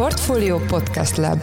Portfolio Podcast Lab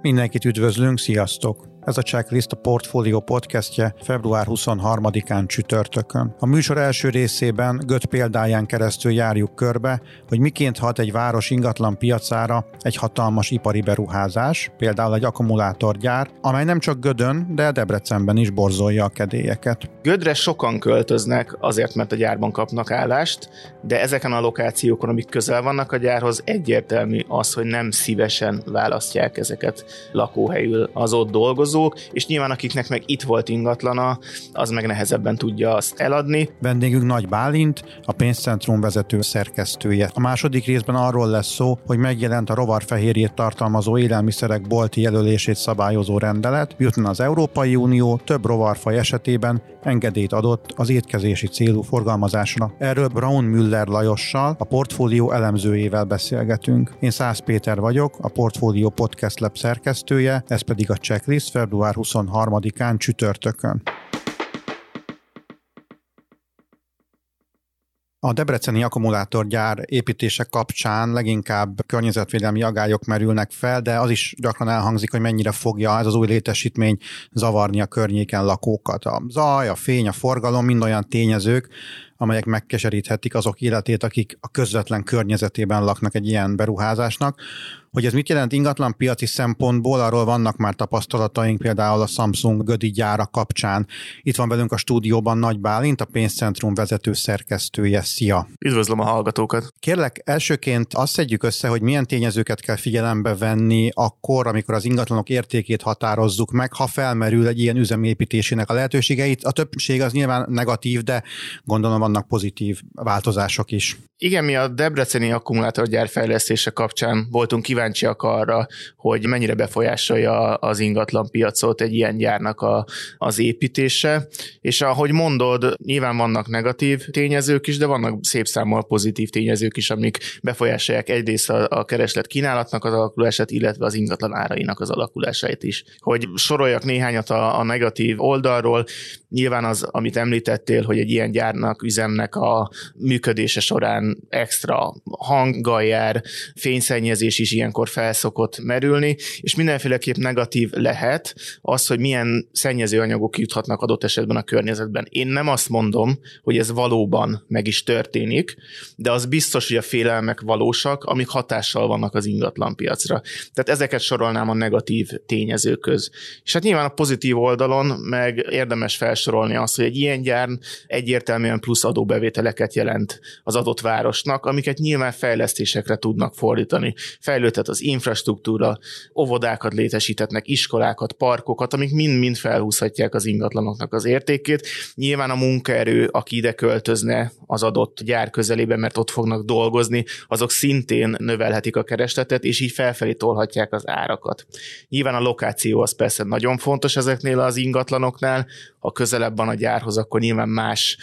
Mindenkit üdvözlünk, sziasztok! Ez a Checklist a Portfolio podcastje február 23-án csütörtökön. A műsor első részében Göt példáján keresztül járjuk körbe, hogy miként hat egy város ingatlan piacára egy hatalmas ipari beruházás, például egy akkumulátorgyár, amely nem csak Gödön, de Debrecenben is borzolja a kedélyeket. Gödre sokan költöznek azért, mert a gyárban kapnak állást, de ezeken a lokációkon, amik közel vannak a gyárhoz, egyértelmű az, hogy nem szívesen választják ezeket lakóhelyül az ott dolgozó dolgozók, és nyilván akiknek meg itt volt ingatlana, az meg nehezebben tudja azt eladni. Vendégünk Nagy Bálint, a pénzcentrum vezető szerkesztője. A második részben arról lesz szó, hogy megjelent a rovarfehérjét tartalmazó élelmiszerek bolti jelölését szabályozó rendelet, miután az Európai Unió több rovarfaj esetében engedélyt adott az étkezési célú forgalmazásra. Erről Braun Müller Lajossal, a portfólió elemzőjével beszélgetünk. Én Szász Péter vagyok, a Portfólió Podcast Lab szerkesztője, ez pedig a checklist február 23-án csütörtökön. A debreceni akkumulátorgyár építése kapcsán leginkább környezetvédelmi agályok merülnek fel, de az is gyakran elhangzik, hogy mennyire fogja ez az új létesítmény zavarni a környéken lakókat. A zaj, a fény, a forgalom mind olyan tényezők, amelyek megkeseríthetik azok életét, akik a közvetlen környezetében laknak egy ilyen beruházásnak. Hogy ez mit jelent ingatlan piaci szempontból, arról vannak már tapasztalataink, például a Samsung Gödi gyára kapcsán. Itt van velünk a stúdióban Nagy Bálint, a pénzcentrum vezető szerkesztője. Szia! Üdvözlöm a hallgatókat! Kérlek, elsőként azt szedjük össze, hogy milyen tényezőket kell figyelembe venni akkor, amikor az ingatlanok értékét határozzuk meg, ha felmerül egy ilyen üzemépítésének a lehetőségeit. A többség az nyilván negatív, de gondolom vannak pozitív változások is. Igen, mi a Debreceni akkumulátorgyár fejlesztése kapcsán voltunk kíváncsiak arra, hogy mennyire befolyásolja az ingatlan piacot egy ilyen gyárnak a, az építése, és ahogy mondod, nyilván vannak negatív tényezők is, de vannak szép számmal pozitív tényezők is, amik befolyásolják egyrészt a, a kereslet kínálatnak az alakulását, illetve az ingatlan árainak az alakulását is. Hogy soroljak néhányat a, a negatív oldalról, nyilván az, amit említettél, hogy egy ilyen gyárnak, üzemnek a működése során extra hanggal jár, fényszennyezés is ilyenkor felszokott merülni, és mindenféleképp negatív lehet az, hogy milyen szennyező anyagok juthatnak adott esetben a környezetben. Én nem azt mondom, hogy ez valóban meg is történik, de az biztos, hogy a félelmek valósak, amik hatással vannak az ingatlan piacra. Tehát ezeket sorolnám a negatív tényezők köz. És hát nyilván a pozitív oldalon meg érdemes felsorolni azt, hogy egy ilyen gyár egyértelműen plusz adóbevételeket jelent az adott vár városnak, amiket nyilván fejlesztésekre tudnak fordítani. Fejlődhet az infrastruktúra, óvodákat létesítetnek, iskolákat, parkokat, amik mind-mind felhúzhatják az ingatlanoknak az értékét. Nyilván a munkaerő, aki ide költözne az adott gyár közelében, mert ott fognak dolgozni, azok szintén növelhetik a keresletet, és így felfelé tolhatják az árakat. Nyilván a lokáció az persze nagyon fontos ezeknél az ingatlanoknál, ha közelebb van a gyárhoz, akkor nyilván más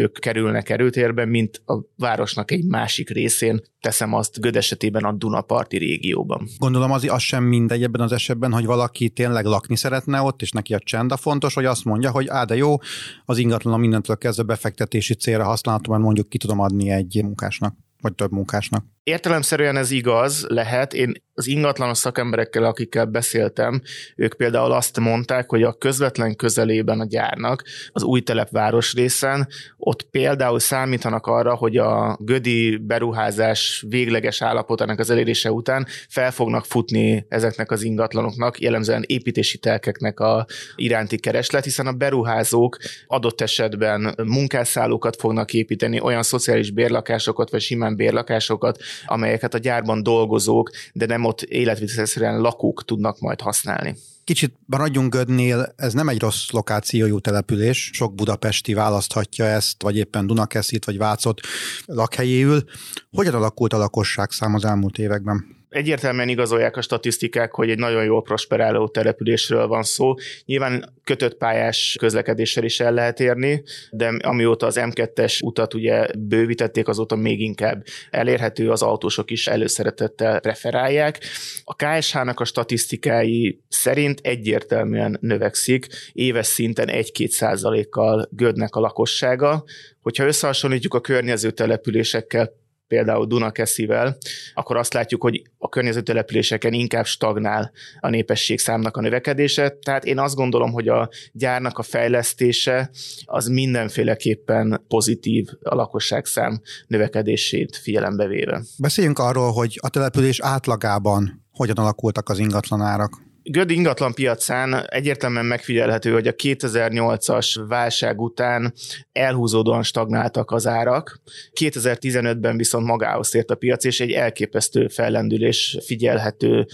tényezők kerülnek erőtérbe, mint a városnak egy másik részén, teszem azt Göd esetében a Dunaparti régióban. Gondolom az, az sem mindegy ebben az esetben, hogy valaki tényleg lakni szeretne ott, és neki a csend a fontos, hogy azt mondja, hogy á, de jó, az ingatlan mindentől kezdve befektetési célra használhatom, mert mondjuk ki tudom adni egy munkásnak, vagy több munkásnak. Értelemszerűen ez igaz lehet. Én az ingatlanos szakemberekkel, akikkel beszéltem, ők például azt mondták, hogy a közvetlen közelében a gyárnak, az új telepváros részen, ott például számítanak arra, hogy a gödi beruházás végleges állapotának az elérése után fel fognak futni ezeknek az ingatlanoknak, jellemzően építési telkeknek a iránti kereslet, hiszen a beruházók adott esetben munkásszállókat fognak építeni, olyan szociális bérlakásokat, vagy simán bérlakásokat, amelyeket a gyárban dolgozók, de nem ott életvitelszerűen lakók tudnak majd használni. Kicsit maradjunk Gödnél, ez nem egy rossz lokációjú település, sok budapesti választhatja ezt, vagy éppen Dunakeszit, vagy Vácot lakhelyéül. Hogyan alakult a lakosság szám az elmúlt években? Egyértelműen igazolják a statisztikák, hogy egy nagyon jól prosperáló településről van szó. Nyilván kötött pályás közlekedéssel is el lehet érni, de amióta az M2-es utat ugye bővítették, azóta még inkább elérhető, az autósok is előszeretettel preferálják. A KSH-nak a statisztikái szerint egyértelműen növekszik, éves szinten 1-2 százalékkal gödnek a lakossága. Hogyha összehasonlítjuk a környező településekkel, például Dunakeszivel, akkor azt látjuk, hogy a környező településeken inkább stagnál a népesség számnak a növekedése. Tehát én azt gondolom, hogy a gyárnak a fejlesztése az mindenféleképpen pozitív a lakosság szám növekedését figyelembe véve. Beszéljünk arról, hogy a település átlagában hogyan alakultak az ingatlanárak. Göd ingatlan piacán egyértelműen megfigyelhető, hogy a 2008-as válság után elhúzódóan stagnáltak az árak. 2015-ben viszont magához tért a piac, és egy elképesztő fellendülés figyelhető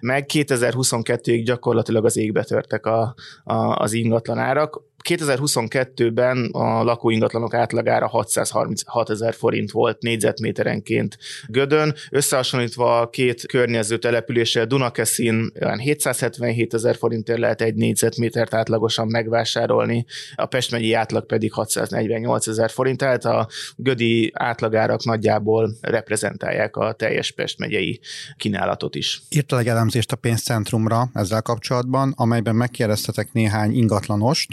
meg. 2022-ig gyakorlatilag az égbe törtek a, a, az ingatlan árak 2022-ben a lakóingatlanok átlagára 636 ezer forint volt négyzetméterenként Gödön, összehasonlítva a két környező településsel Dunakeszin olyan 777 ezer forintért lehet egy négyzetmétert átlagosan megvásárolni, a Pest megyei átlag pedig 648 ezer forint, tehát a gödi átlagárak nagyjából reprezentálják a teljes Pest megyei kínálatot is. Írta egy elemzést a pénzcentrumra ezzel kapcsolatban, amelyben megkérdeztetek néhány ingatlanost,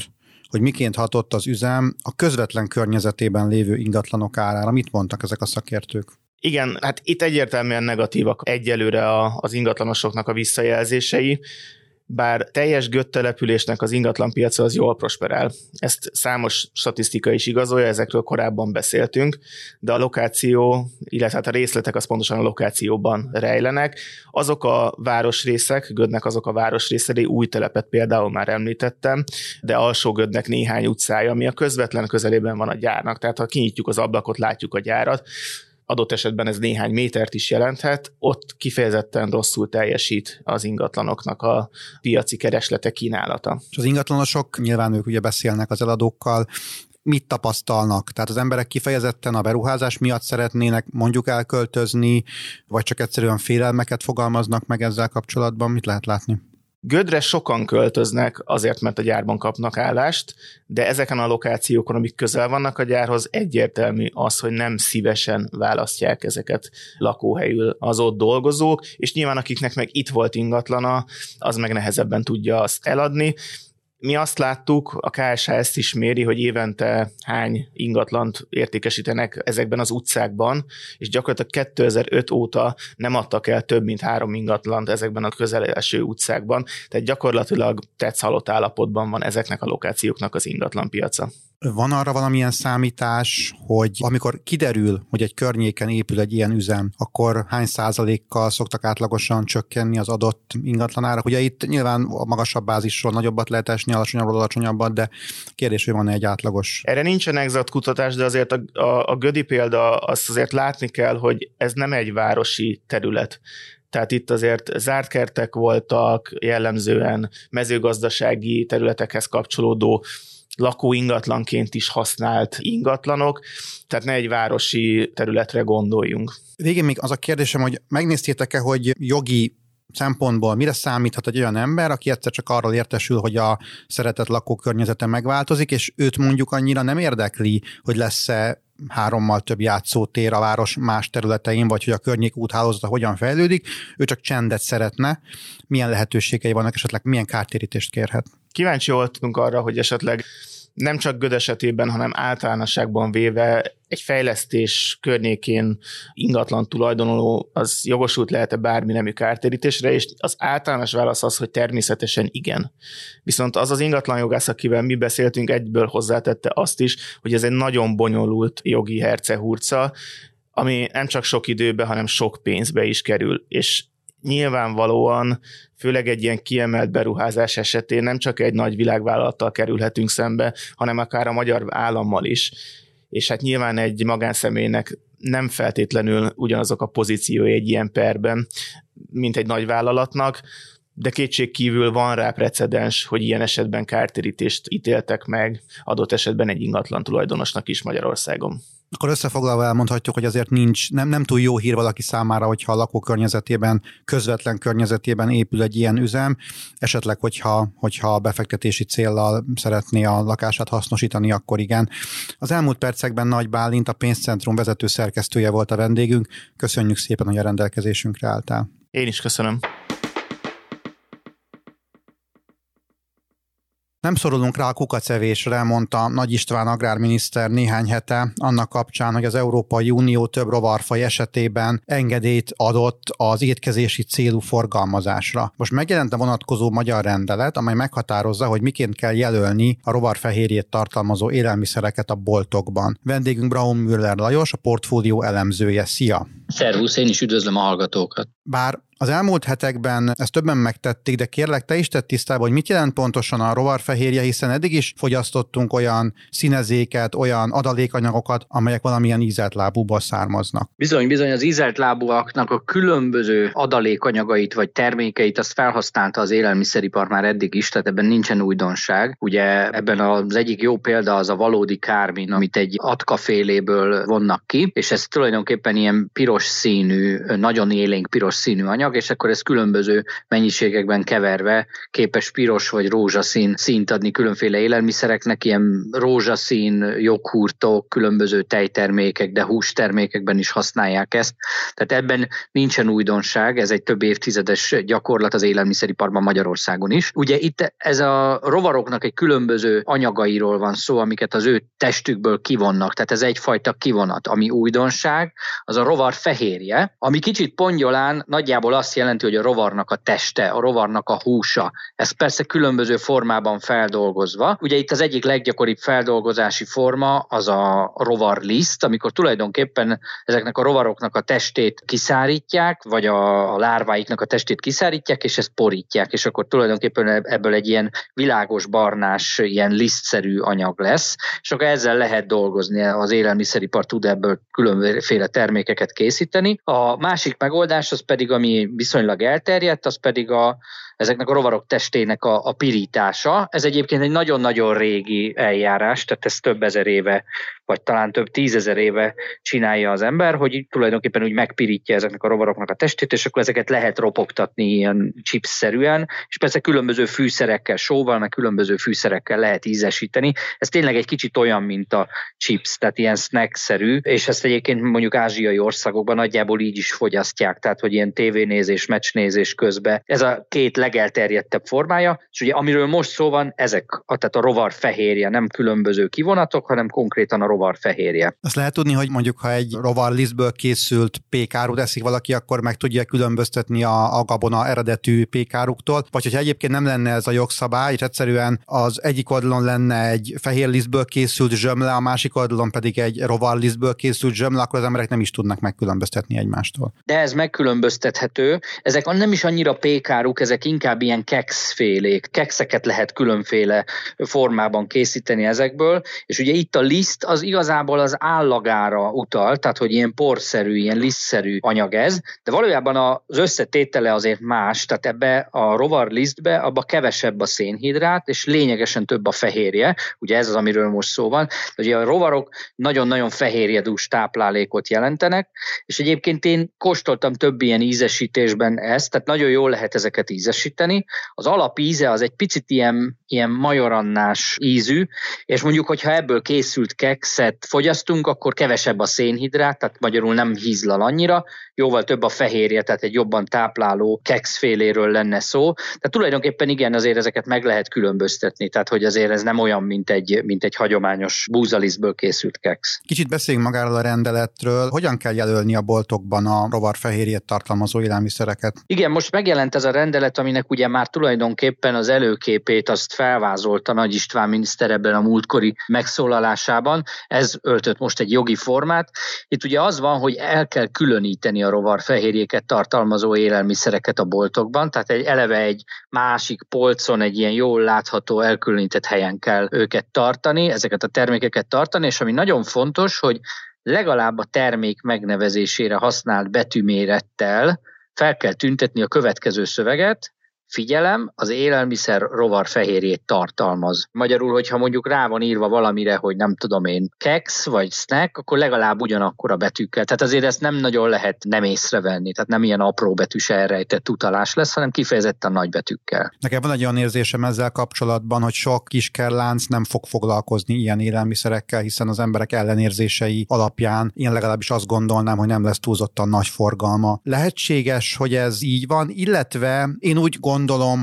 hogy miként hatott az üzem a közvetlen környezetében lévő ingatlanok árára. Mit mondtak ezek a szakértők? Igen, hát itt egyértelműen negatívak egyelőre az ingatlanosoknak a visszajelzései bár teljes göttelepülésnek az ingatlanpiaca az jól prosperál. Ezt számos statisztika is igazolja, ezekről korábban beszéltünk, de a lokáció, illetve hát a részletek az pontosan a lokációban rejlenek. Azok a városrészek, Gödnek azok a városrészei, új telepet például már említettem, de alsó Gödnek néhány utcája, ami a közvetlen közelében van a gyárnak, tehát ha kinyitjuk az ablakot, látjuk a gyárat, adott esetben ez néhány métert is jelenthet, ott kifejezetten rosszul teljesít az ingatlanoknak a piaci kereslete kínálata. És az ingatlanosok, nyilván ők ugye beszélnek az eladókkal, mit tapasztalnak? Tehát az emberek kifejezetten a beruházás miatt szeretnének mondjuk elköltözni, vagy csak egyszerűen félelmeket fogalmaznak meg ezzel kapcsolatban? Mit lehet látni? Gödre sokan költöznek azért, mert a gyárban kapnak állást, de ezeken a lokációkon, amik közel vannak a gyárhoz, egyértelmű az, hogy nem szívesen választják ezeket lakóhelyül az ott dolgozók, és nyilván akiknek meg itt volt ingatlana, az meg nehezebben tudja azt eladni, mi azt láttuk, a KSH ezt is méri, hogy évente hány ingatlant értékesítenek ezekben az utcákban, és gyakorlatilag 2005 óta nem adtak el több mint három ingatlant ezekben a közeleső utcákban, tehát gyakorlatilag tetszhalott állapotban van ezeknek a lokációknak az ingatlan piaca. Van arra valamilyen számítás, hogy amikor kiderül, hogy egy környéken épül egy ilyen üzem, akkor hány százalékkal szoktak átlagosan csökkenni az adott ingatlanára? Ugye itt nyilván a magasabb bázisról nagyobbat lehet esni, alacsonyabbról alacsonyabbat, de kérdés, hogy van-e egy átlagos? Erre nincsen exakt kutatás, de azért a, a, a Gödi példa azt azért látni kell, hogy ez nem egy városi terület. Tehát itt azért zárt kertek voltak, jellemzően mezőgazdasági területekhez kapcsolódó lakó ingatlanként is használt ingatlanok, tehát ne egy városi területre gondoljunk. Végén még az a kérdésem, hogy megnéztétek-e, hogy jogi szempontból mire számíthat egy olyan ember, aki egyszer csak arról értesül, hogy a szeretett lakókörnyezete megváltozik, és őt mondjuk annyira nem érdekli, hogy lesz-e hárommal több játszótér a város más területein, vagy hogy a környék úthálózata hogyan fejlődik, ő csak csendet szeretne, milyen lehetőségei vannak, esetleg milyen kártérítést kérhet. Kíváncsi voltunk arra, hogy esetleg nem csak Göd esetében, hanem általánosságban véve egy fejlesztés környékén ingatlan tulajdonoló az jogosult lehet-e bármi nemű kártérítésre, és az általános válasz az, hogy természetesen igen. Viszont az az ingatlan jogász, akivel mi beszéltünk, egyből hozzátette azt is, hogy ez egy nagyon bonyolult jogi hercehurca, ami nem csak sok időbe, hanem sok pénzbe is kerül, és nyilvánvalóan, főleg egy ilyen kiemelt beruházás esetén nem csak egy nagy világvállalattal kerülhetünk szembe, hanem akár a magyar állammal is. És hát nyilván egy magánszemélynek nem feltétlenül ugyanazok a pozíciói egy ilyen perben, mint egy nagy vállalatnak, de kétség kívül van rá precedens, hogy ilyen esetben kártérítést ítéltek meg, adott esetben egy ingatlan tulajdonosnak is Magyarországon. Akkor összefoglalva elmondhatjuk, hogy azért nincs, nem, nem túl jó hír valaki számára, hogyha a lakókörnyezetében, közvetlen környezetében épül egy ilyen üzem, esetleg, hogyha, hogyha befektetési céllal szeretné a lakását hasznosítani, akkor igen. Az elmúlt percekben Nagy Bálint, a pénzcentrum vezető szerkesztője volt a vendégünk. Köszönjük szépen, hogy a rendelkezésünkre álltál. Én is köszönöm. Nem szorulunk rá a kukacevésre, mondta Nagy István agrárminiszter néhány hete annak kapcsán, hogy az Európai Unió több rovarfaj esetében engedélyt adott az étkezési célú forgalmazásra. Most megjelent a vonatkozó magyar rendelet, amely meghatározza, hogy miként kell jelölni a rovarfehérjét tartalmazó élelmiszereket a boltokban. Vendégünk Braun Müller Lajos, a portfólió elemzője. Szia! Szervusz, én is üdvözlöm a hallgatókat. Bár az elmúlt hetekben ezt többen megtették, de kérlek te is tett tisztába, hogy mit jelent pontosan a rovarfehérje, hiszen eddig is fogyasztottunk olyan színezéket, olyan adalékanyagokat, amelyek valamilyen ízelt lábúból származnak. Bizony, bizony az ízelt lábúaknak a különböző adalékanyagait vagy termékeit azt felhasználta az élelmiszeripar már eddig is, tehát ebben nincsen újdonság. Ugye ebben az egyik jó példa az a valódi kármin, amit egy atkaféléből vonnak ki, és ez tulajdonképpen ilyen piros színű, nagyon élénk piros színű anyag, és akkor ez különböző mennyiségekben keverve képes piros vagy rózsaszín színt adni különféle élelmiszereknek, ilyen rózsaszín, joghurtok, különböző tejtermékek, de hústermékekben is használják ezt. Tehát ebben nincsen újdonság, ez egy több évtizedes gyakorlat az élelmiszeriparban Magyarországon is. Ugye itt ez a rovaroknak egy különböző anyagairól van szó, amiket az ő testükből kivonnak, tehát ez egyfajta kivonat. Ami újdonság, az a rovar fehérje, ami kicsit pongyolán nagyjából azt jelenti, hogy a rovarnak a teste, a rovarnak a húsa. Ez persze különböző formában feldolgozva. Ugye itt az egyik leggyakoribb feldolgozási forma az a rovarliszt, amikor tulajdonképpen ezeknek a rovaroknak a testét kiszárítják, vagy a, lárváiknak a testét kiszárítják, és ezt porítják, és akkor tulajdonképpen ebből egy ilyen világos barnás, ilyen lisztszerű anyag lesz, és akkor ezzel lehet dolgozni, az élelmiszeripar tud ebből különféle termékeket készíteni. A másik megoldás az pedig, ami viszonylag elterjedt, az pedig a ezeknek a rovarok testének a, a pirítása. Ez egyébként egy nagyon-nagyon régi eljárás, tehát ez több ezer éve, vagy talán több tízezer éve csinálja az ember, hogy tulajdonképpen úgy megpirítja ezeknek a rovaroknak a testét, és akkor ezeket lehet ropogtatni ilyen chips-szerűen, és persze különböző fűszerekkel, sóval, meg különböző fűszerekkel lehet ízesíteni. Ez tényleg egy kicsit olyan, mint a chips, tehát ilyen snack-szerű, és ezt egyébként mondjuk ázsiai országokban nagyjából így is fogyasztják, tehát hogy ilyen tévénézés, meccsnézés közben. Ez a két leg legelterjedtebb formája, és ugye amiről most szó van, ezek, tehát a rovar fehérje, nem különböző kivonatok, hanem konkrétan a rovar fehérje. Azt lehet tudni, hogy mondjuk ha egy rovar lisztből készült pékárut eszik valaki, akkor meg tudja különböztetni a, a gabona eredetű pékáruktól, vagy hogyha egyébként nem lenne ez a jogszabály, és egyszerűen az egyik oldalon lenne egy fehér lisztből készült zsömle, a másik oldalon pedig egy rovar lisztből készült zsömle, akkor az emberek nem is tudnak megkülönböztetni egymástól. De ez megkülönböztethető. Ezek nem is annyira pékáruk, ezek inkább ilyen kekszfélék, kekszeket lehet különféle formában készíteni ezekből, és ugye itt a liszt az igazából az állagára utal, tehát hogy ilyen porszerű, ilyen lisztszerű anyag ez, de valójában az összetétele azért más, tehát ebbe a rovar lisztbe abba kevesebb a szénhidrát, és lényegesen több a fehérje, ugye ez az, amiről most szó van. Ugye a rovarok nagyon-nagyon fehérjedús táplálékot jelentenek, és egyébként én kóstoltam több ilyen ízesítésben ezt, tehát nagyon jól lehet ezeket ízesíteni, erősíteni. Az alapíze az egy picit ilyen, ilyen majorannás ízű, és mondjuk, hogyha ebből készült kekszet fogyasztunk, akkor kevesebb a szénhidrát, tehát magyarul nem hízlal annyira, jóval több a fehérje, tehát egy jobban tápláló kekszféléről lenne szó. Tehát tulajdonképpen igen, azért ezeket meg lehet különböztetni, tehát hogy azért ez nem olyan, mint egy, mint egy hagyományos búzalisztből készült keksz. Kicsit beszéljünk magáról a rendeletről. Hogyan kell jelölni a boltokban a rovarfehérjét tartalmazó élelmiszereket? Igen, most megjelent ez a rendelet, aminek ugye már tulajdonképpen az előképét azt felvázolta Nagy István miniszter ebben a múltkori megszólalásában. Ez öltött most egy jogi formát. Itt ugye az van, hogy el kell különíteni a rovarfehérjéket tartalmazó élelmiszereket a boltokban, tehát egy eleve egy másik polcon, egy ilyen jól látható, elkülönített helyen kell őket tartani, ezeket a termékeket tartani, és ami nagyon fontos, hogy legalább a termék megnevezésére használt betűmérettel fel kell tüntetni a következő szöveget, figyelem, az élelmiszer rovar fehérjét tartalmaz. Magyarul, hogyha mondjuk rá van írva valamire, hogy nem tudom én, keks vagy snack, akkor legalább ugyanakkor a betűkkel. Tehát azért ezt nem nagyon lehet nem észrevenni, tehát nem ilyen apró betűs elrejtett utalás lesz, hanem kifejezetten nagy betűkkel. Nekem van egy olyan érzésem ezzel kapcsolatban, hogy sok kiskerlánc nem fog foglalkozni ilyen élelmiszerekkel, hiszen az emberek ellenérzései alapján én legalábbis azt gondolnám, hogy nem lesz túlzottan nagy forgalma. Lehetséges, hogy ez így van, illetve én úgy gondolom,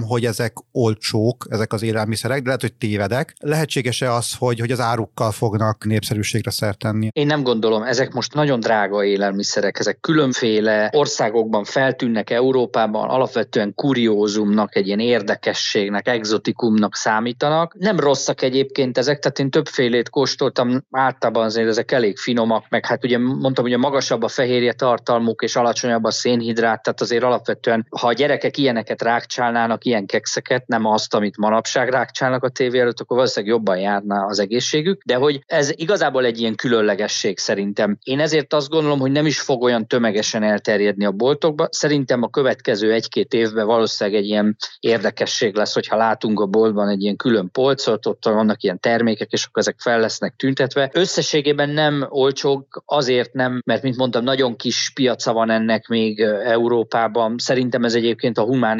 hogy ezek olcsók, ezek az élelmiszerek, de lehet, hogy tévedek. Lehetséges-e az, hogy, hogy az árukkal fognak népszerűségre szert tenni? Én nem gondolom, ezek most nagyon drága élelmiszerek, ezek különféle országokban feltűnnek Európában, alapvetően kuriózumnak, egy ilyen érdekességnek, exotikumnak számítanak. Nem rosszak egyébként ezek, tehát én többfélét kóstoltam, általában azért ezek elég finomak, meg hát ugye mondtam, hogy a magasabb a fehérje tartalmuk és alacsonyabb a szénhidrát, tehát azért alapvetően, ha a gyerekek ilyeneket rákcsálnának, ilyen kekszeket, nem azt, amit manapság rákcsálnak a tévé előtt, akkor valószínűleg jobban járna az egészségük, de hogy ez igazából egy ilyen különlegesség szerintem. Én ezért azt gondolom, hogy nem is fog olyan tömegesen elterjedni a boltokba. Szerintem a következő egy-két évben valószínűleg egy ilyen érdekesség lesz, hogyha látunk a boltban egy ilyen külön polcot, ott vannak ilyen termékek, és akkor ezek fel lesznek tüntetve. Összességében nem olcsók, azért nem, mert mint mondtam, nagyon kis piaca van ennek még Európában. Szerintem ez egyébként a humán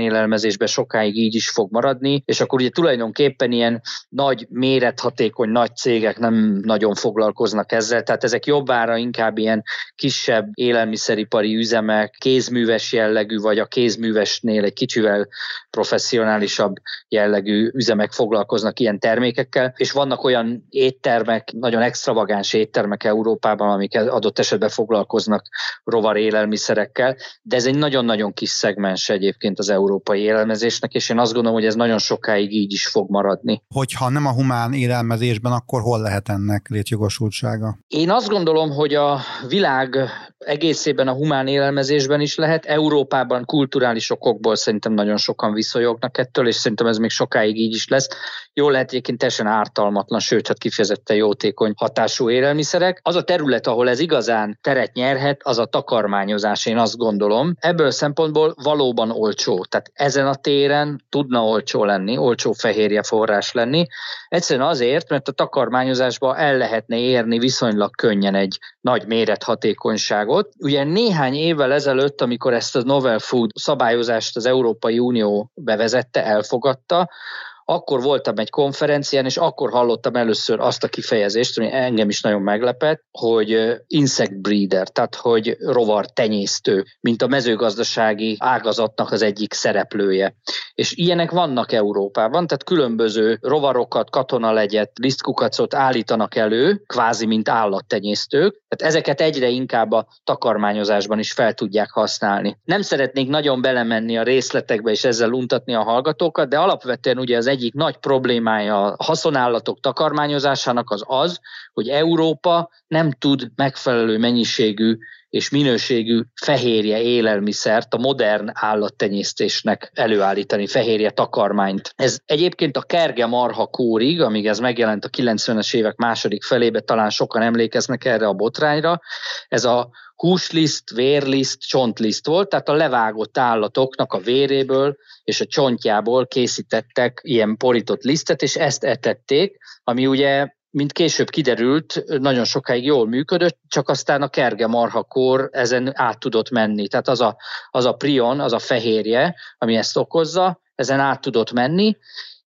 élelmezésben sokáig így is fog maradni, és akkor ugye tulajdonképpen ilyen nagy mérethatékony nagy cégek nem nagyon foglalkoznak ezzel, tehát ezek jobbára inkább ilyen kisebb élelmiszeripari üzemek, kézműves jellegű, vagy a kézművesnél egy kicsivel professzionálisabb jellegű üzemek foglalkoznak ilyen termékekkel, és vannak olyan éttermek, nagyon extravagáns éttermek Európában, amik adott esetben foglalkoznak rovar élelmiszerekkel, de ez egy nagyon-nagyon kis szegmens egyébként az európai élelmezésnek, és én azt gondolom, hogy ez nagyon sokáig így is fog maradni. Hogyha nem a humán élelmezésben, akkor hol lehet ennek létjogosultsága? Én azt gondolom, hogy a világ egészében a humán élelmezésben is lehet. Európában kulturális okokból szerintem nagyon sokan viszonyognak ettől, és szerintem ez még sokáig így is lesz. Jól lehet egyébként teljesen ártalmatlan, sőt, hát kifejezetten jótékony hatású élelmiszerek. Az a terület, ahol ez igazán teret nyerhet, az a takarmányozás, én azt gondolom. Ebből a szempontból valóban olcsó. Tehát ezen a téren tudna olcsó lenni, olcsó fehérje forrás lenni. Egyszerűen azért, mert a takarmányozásba el lehetne érni viszonylag könnyen egy nagy mérethatékonyságot. Ugye néhány évvel ezelőtt, amikor ezt a novel food szabályozást az Európai Unió bevezette, elfogadta, akkor voltam egy konferencián, és akkor hallottam először azt a kifejezést, ami engem is nagyon meglepett, hogy insect breeder, tehát hogy rovar tenyésztő, mint a mezőgazdasági ágazatnak az egyik szereplője. És ilyenek vannak Európában, tehát különböző rovarokat, katonalegyet, lisztkukacot állítanak elő, kvázi mint állattenyésztők, tehát ezeket egyre inkább a takarmányozásban is fel tudják használni. Nem szeretnék nagyon belemenni a részletekbe és ezzel untatni a hallgatókat, de alapvetően ugye az egyik nagy problémája a haszonállatok takarmányozásának az az, hogy Európa nem tud megfelelő mennyiségű és minőségű fehérje élelmiszert a modern állattenyésztésnek előállítani, fehérje takarmányt. Ez egyébként a kerge marha kórig, amíg ez megjelent a 90-es évek második felébe, talán sokan emlékeznek erre a botrányra, ez a húsliszt, vérliszt, csontliszt volt, tehát a levágott állatoknak a véréből és a csontjából készítettek ilyen porított lisztet, és ezt etették, ami ugye mint később kiderült, nagyon sokáig jól működött, csak aztán a kerge marhakor ezen át tudott menni. Tehát az a, az a prion, az a fehérje, ami ezt okozza, ezen át tudott menni,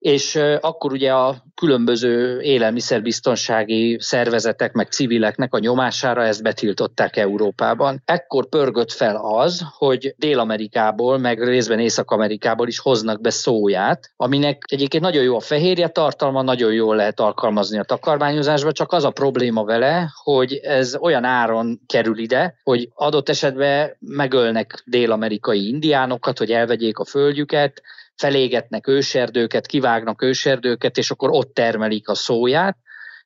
és akkor ugye a különböző élelmiszerbiztonsági szervezetek, meg civileknek a nyomására ezt betiltották Európában. Ekkor pörgött fel az, hogy Dél-Amerikából, meg részben Észak-Amerikából is hoznak be szóját, aminek egyébként nagyon jó a fehérje tartalma, nagyon jól lehet alkalmazni a takarmányozásba, csak az a probléma vele, hogy ez olyan áron kerül ide, hogy adott esetben megölnek dél-amerikai indiánokat, hogy elvegyék a földjüket, felégetnek őserdőket, kivágnak őserdőket, és akkor ott termelik a szóját,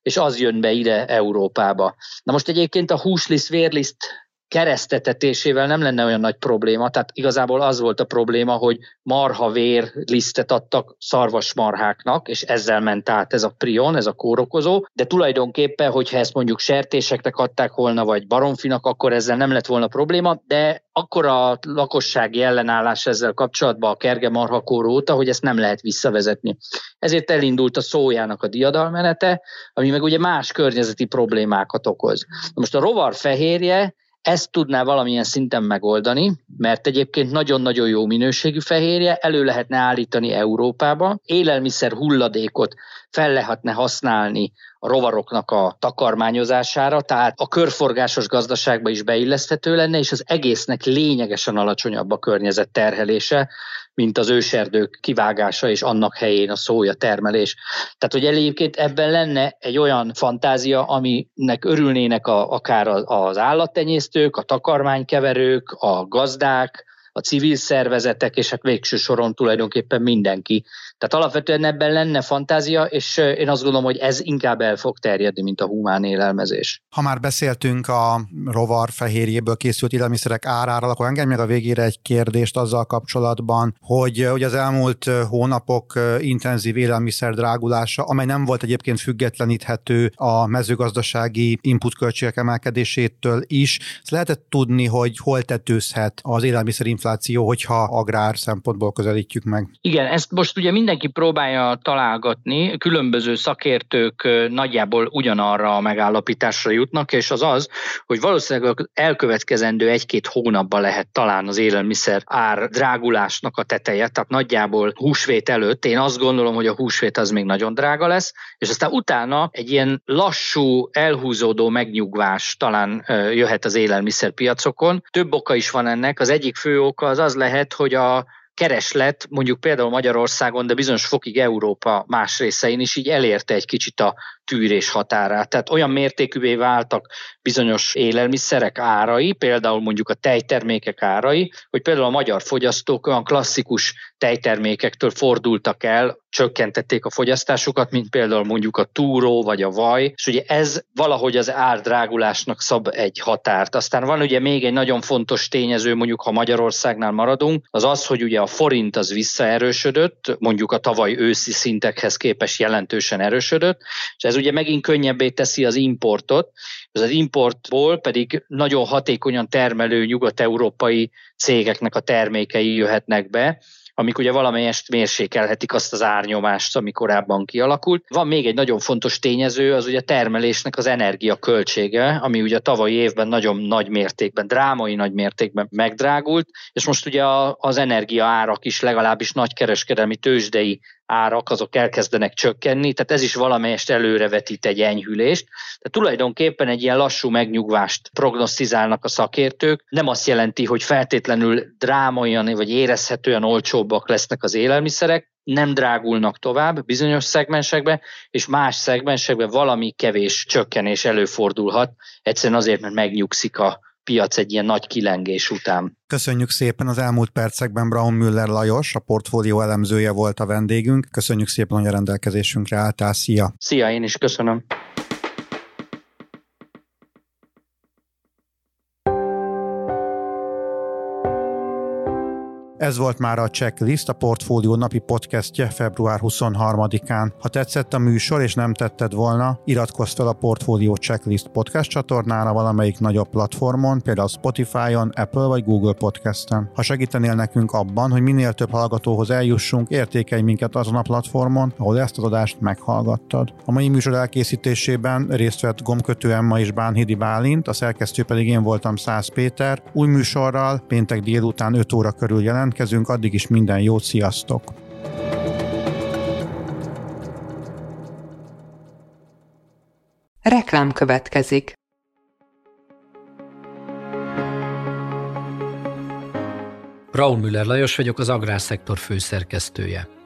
és az jön be ide Európába. Na most egyébként a húsliszt, vérliszt keresztetetésével nem lenne olyan nagy probléma, tehát igazából az volt a probléma, hogy marhavér lisztet adtak szarvasmarháknak, és ezzel ment át ez a prion, ez a kórokozó, de tulajdonképpen, hogyha ezt mondjuk sertéseknek adták volna, vagy baromfinak, akkor ezzel nem lett volna probléma, de akkor a lakossági ellenállás ezzel kapcsolatban a kerge marhakóró óta, hogy ezt nem lehet visszavezetni. Ezért elindult a szójának a diadalmenete, ami meg ugye más környezeti problémákat okoz. Most a rovar fehérje ezt tudná valamilyen szinten megoldani, mert egyébként nagyon-nagyon jó minőségű fehérje, elő lehetne állítani Európába, élelmiszer hulladékot fel lehetne használni a rovaroknak a takarmányozására, tehát a körforgásos gazdaságba is beilleszthető lenne, és az egésznek lényegesen alacsonyabb a környezet terhelése, mint az őserdők kivágása és annak helyén a szója termelés. Tehát, hogy egyébként ebben lenne egy olyan fantázia, aminek örülnének a, akár az állattenyésztők, a takarmánykeverők, a gazdák, a civil szervezetek, és hát végső soron tulajdonképpen mindenki. Tehát alapvetően ebben lenne fantázia, és én azt gondolom, hogy ez inkább el fog terjedni, mint a humán élelmezés. Ha már beszéltünk a rovar fehérjéből készült élelmiszerek áráról, akkor engedj meg a végére egy kérdést azzal kapcsolatban, hogy ugye az elmúlt hónapok intenzív élelmiszer drágulása, amely nem volt egyébként függetleníthető a mezőgazdasági inputköltségek emelkedésétől is. Ezt lehetett tudni, hogy hol tetőzhet az élelmiszerinfláció, hogyha agrár szempontból közelítjük meg. Igen, ezt most ugye mind mindenki próbálja találgatni, különböző szakértők nagyjából ugyanarra a megállapításra jutnak, és az az, hogy valószínűleg az elkövetkezendő egy-két hónapban lehet talán az élelmiszer ár drágulásnak a teteje, tehát nagyjából húsvét előtt én azt gondolom, hogy a húsvét az még nagyon drága lesz, és aztán utána egy ilyen lassú, elhúzódó megnyugvás talán jöhet az élelmiszerpiacokon. Több oka is van ennek, az egyik fő oka az az lehet, hogy a kereslet mondjuk például Magyarországon, de bizonyos fokig Európa más részein is így elérte egy kicsit a tűrés határát. Tehát olyan mértékűvé váltak bizonyos élelmiszerek árai, például mondjuk a tejtermékek árai, hogy például a magyar fogyasztók olyan klasszikus tejtermékektől fordultak el, csökkentették a fogyasztásukat, mint például mondjuk a túró vagy a vaj, és ugye ez valahogy az árdrágulásnak szab egy határt. Aztán van ugye még egy nagyon fontos tényező, mondjuk ha Magyarországnál maradunk, az az, hogy ugye a forint az visszaerősödött, mondjuk a tavaly őszi szintekhez képest jelentősen erősödött, és ez ugye megint könnyebbé teszi az importot, ez az importból pedig nagyon hatékonyan termelő nyugat-európai cégeknek a termékei jöhetnek be, amik ugye valamelyest mérsékelhetik azt az árnyomást, ami korábban kialakult. Van még egy nagyon fontos tényező, az ugye a termelésnek az energia költsége, ami ugye a tavalyi évben nagyon nagy mértékben, drámai nagy mértékben megdrágult, és most ugye az energia árak is legalábbis nagy kereskedelmi tőzsdei árak azok elkezdenek csökkenni, tehát ez is valamelyest előrevetít egy enyhülést. Tehát tulajdonképpen egy ilyen lassú megnyugvást prognosztizálnak a szakértők. Nem azt jelenti, hogy feltétlenül drámaian vagy érezhetően olcsóbbak lesznek az élelmiszerek, nem drágulnak tovább bizonyos szegmensekbe, és más szegmensekbe valami kevés csökkenés előfordulhat, egyszerűen azért, mert megnyugszik a piac egy ilyen nagy kilengés után. Köszönjük szépen az elmúlt percekben Braun Müller Lajos, a portfólió elemzője volt a vendégünk. Köszönjük szépen, hogy a rendelkezésünkre álltál. Szia! Szia, én is köszönöm. Ez volt már a Checklist, a Portfólió napi podcastje február 23-án. Ha tetszett a műsor és nem tetted volna, iratkozz fel a Portfólió Checklist podcast csatornára valamelyik nagyobb platformon, például Spotify-on, Apple vagy Google Podcast-en. Ha segítenél nekünk abban, hogy minél több hallgatóhoz eljussunk, értékelj minket azon a platformon, ahol ezt az adást meghallgattad. A mai műsor elkészítésében részt vett Gomkötő Emma és Bánhidi Bálint, a szerkesztő pedig én voltam Száz Péter. Új műsorral péntek délután 5 óra körül jelent jelentkezünk, addig is minden jót, sziasztok! Reklám következik. Raúl Müller Lajos vagyok, az Agrárszektor főszerkesztője.